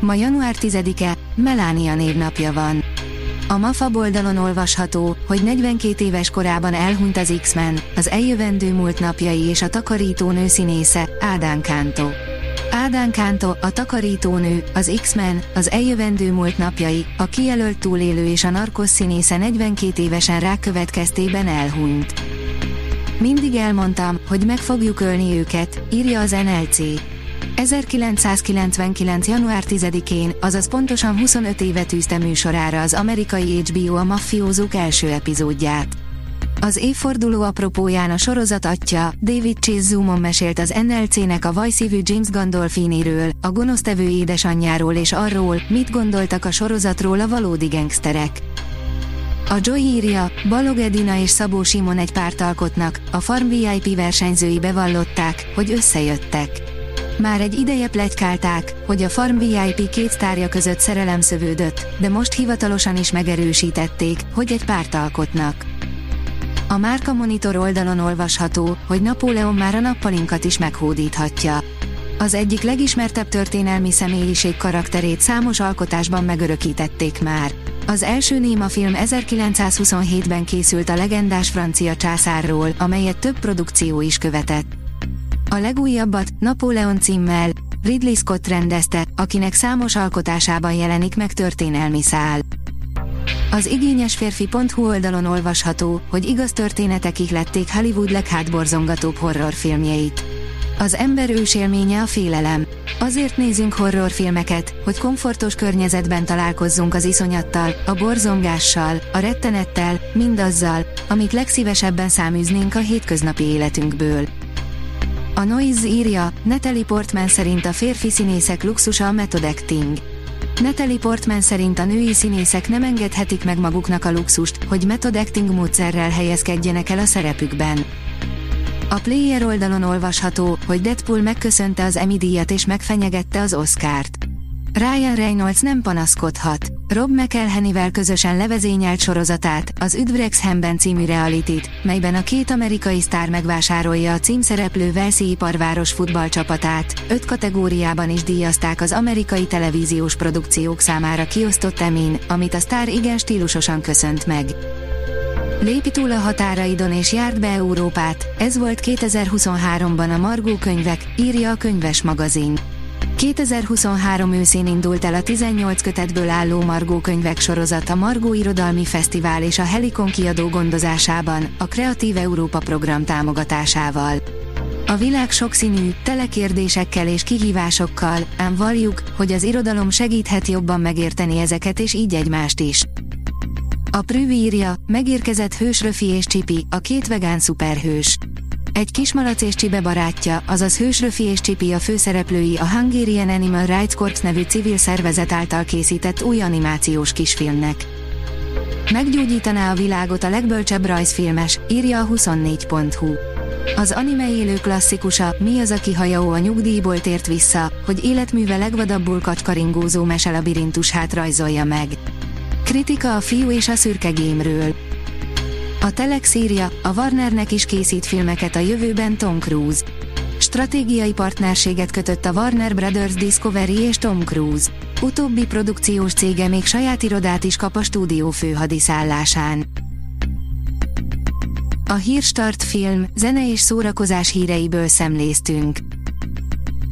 Ma január 10-e, Melánia névnapja van. A MAFA oldalon olvasható, hogy 42 éves korában elhunyt az X-Men, az eljövendő múlt napjai és a takarítónő színésze, Ádán Kánto. Ádán Kánto, a takarítónő, az X-Men, az eljövendő múlt napjai, a kijelölt túlélő és a narkosz színésze 42 évesen rák következtében elhunyt. Mindig elmondtam, hogy meg fogjuk ölni őket, írja az NLC. 1999. január 10-én, azaz pontosan 25 éve tűzte műsorára az amerikai HBO a maffiózók első epizódját. Az évforduló apropóján a sorozat atya, David Chase Zoomon mesélt az NLC-nek a vajszívű James Gandolfiniről, a gonosztevő édesanyjáról és arról, mit gondoltak a sorozatról a valódi gangsterek. A Joy írja, Balog Edina és Szabó Simon egy párt alkotnak, a Farm VIP versenyzői bevallották, hogy összejöttek. Már egy ideje plegykálták, hogy a Farm VIP két sztárja között szerelem szövődött, de most hivatalosan is megerősítették, hogy egy párt alkotnak. A Márka Monitor oldalon olvasható, hogy Napóleon már a nappalinkat is meghódíthatja. Az egyik legismertebb történelmi személyiség karakterét számos alkotásban megörökítették már. Az első néma film 1927-ben készült a legendás francia császárról, amelyet több produkció is követett. A legújabbat, Napóleon címmel, Ridley Scott rendezte, akinek számos alkotásában jelenik meg történelmi szál. Az igényesférfi.hu oldalon olvasható, hogy igaz történetek ihlették Hollywood leghátborzongatóbb horrorfilmjeit. Az ember ősélménye a félelem. Azért nézünk horrorfilmeket, hogy komfortos környezetben találkozzunk az iszonyattal, a borzongással, a rettenettel, mindazzal, amit legszívesebben száműznénk a hétköznapi életünkből. A Noise írja, Natalie Portman szerint a férfi színészek luxusa a method acting. Natalie Portman szerint a női színészek nem engedhetik meg maguknak a luxust, hogy method acting módszerrel helyezkedjenek el a szerepükben. A player oldalon olvasható, hogy Deadpool megköszönte az Emmy díjat és megfenyegette az Oscárt. Ryan Reynolds nem panaszkodhat. Rob McElhenney-vel közösen levezényelt sorozatát, az Üdvregshemben című realitit, melyben a két amerikai sztár megvásárolja a címszereplő Velszi iparváros futballcsapatát, öt kategóriában is díjazták az amerikai televíziós produkciók számára kiosztott emin, amit a sztár igen stílusosan köszönt meg. Lépi túl a határaidon és járt be Európát, ez volt 2023-ban a Margó könyvek, írja a könyves magazin. 2023 őszén indult el a 18 kötetből álló Margó könyvek sorozat a Margó Irodalmi Fesztivál és a Helikon kiadó gondozásában, a Kreatív Európa program támogatásával. A világ sokszínű, tele kérdésekkel és kihívásokkal, ám valljuk, hogy az irodalom segíthet jobban megérteni ezeket és így egymást is. A Prüv írja, megérkezett Hősröfi és Csipi, a két vegán szuperhős. Egy kismalac és csibe barátja, azaz Hősröfi és Csipi a főszereplői a Hungarian Animal Rights Corps nevű civil szervezet által készített új animációs kisfilmnek. Meggyógyítaná a világot a legbölcsebb rajzfilmes, írja a 24.hu. Az anime élő klasszikusa, mi az, aki hajó a nyugdíjból tért vissza, hogy életműve legvadabbul kacskaringózó meselabirintusát rajzolja meg. Kritika a fiú és a szürke gémről. A Telex írja, a Warnernek is készít filmeket a jövőben Tom Cruise. Stratégiai partnerséget kötött a Warner Brothers Discovery és Tom Cruise. Utóbbi produkciós cége még saját irodát is kap a stúdió főhadiszállásán. A Hírstart film, zene és szórakozás híreiből szemléztünk.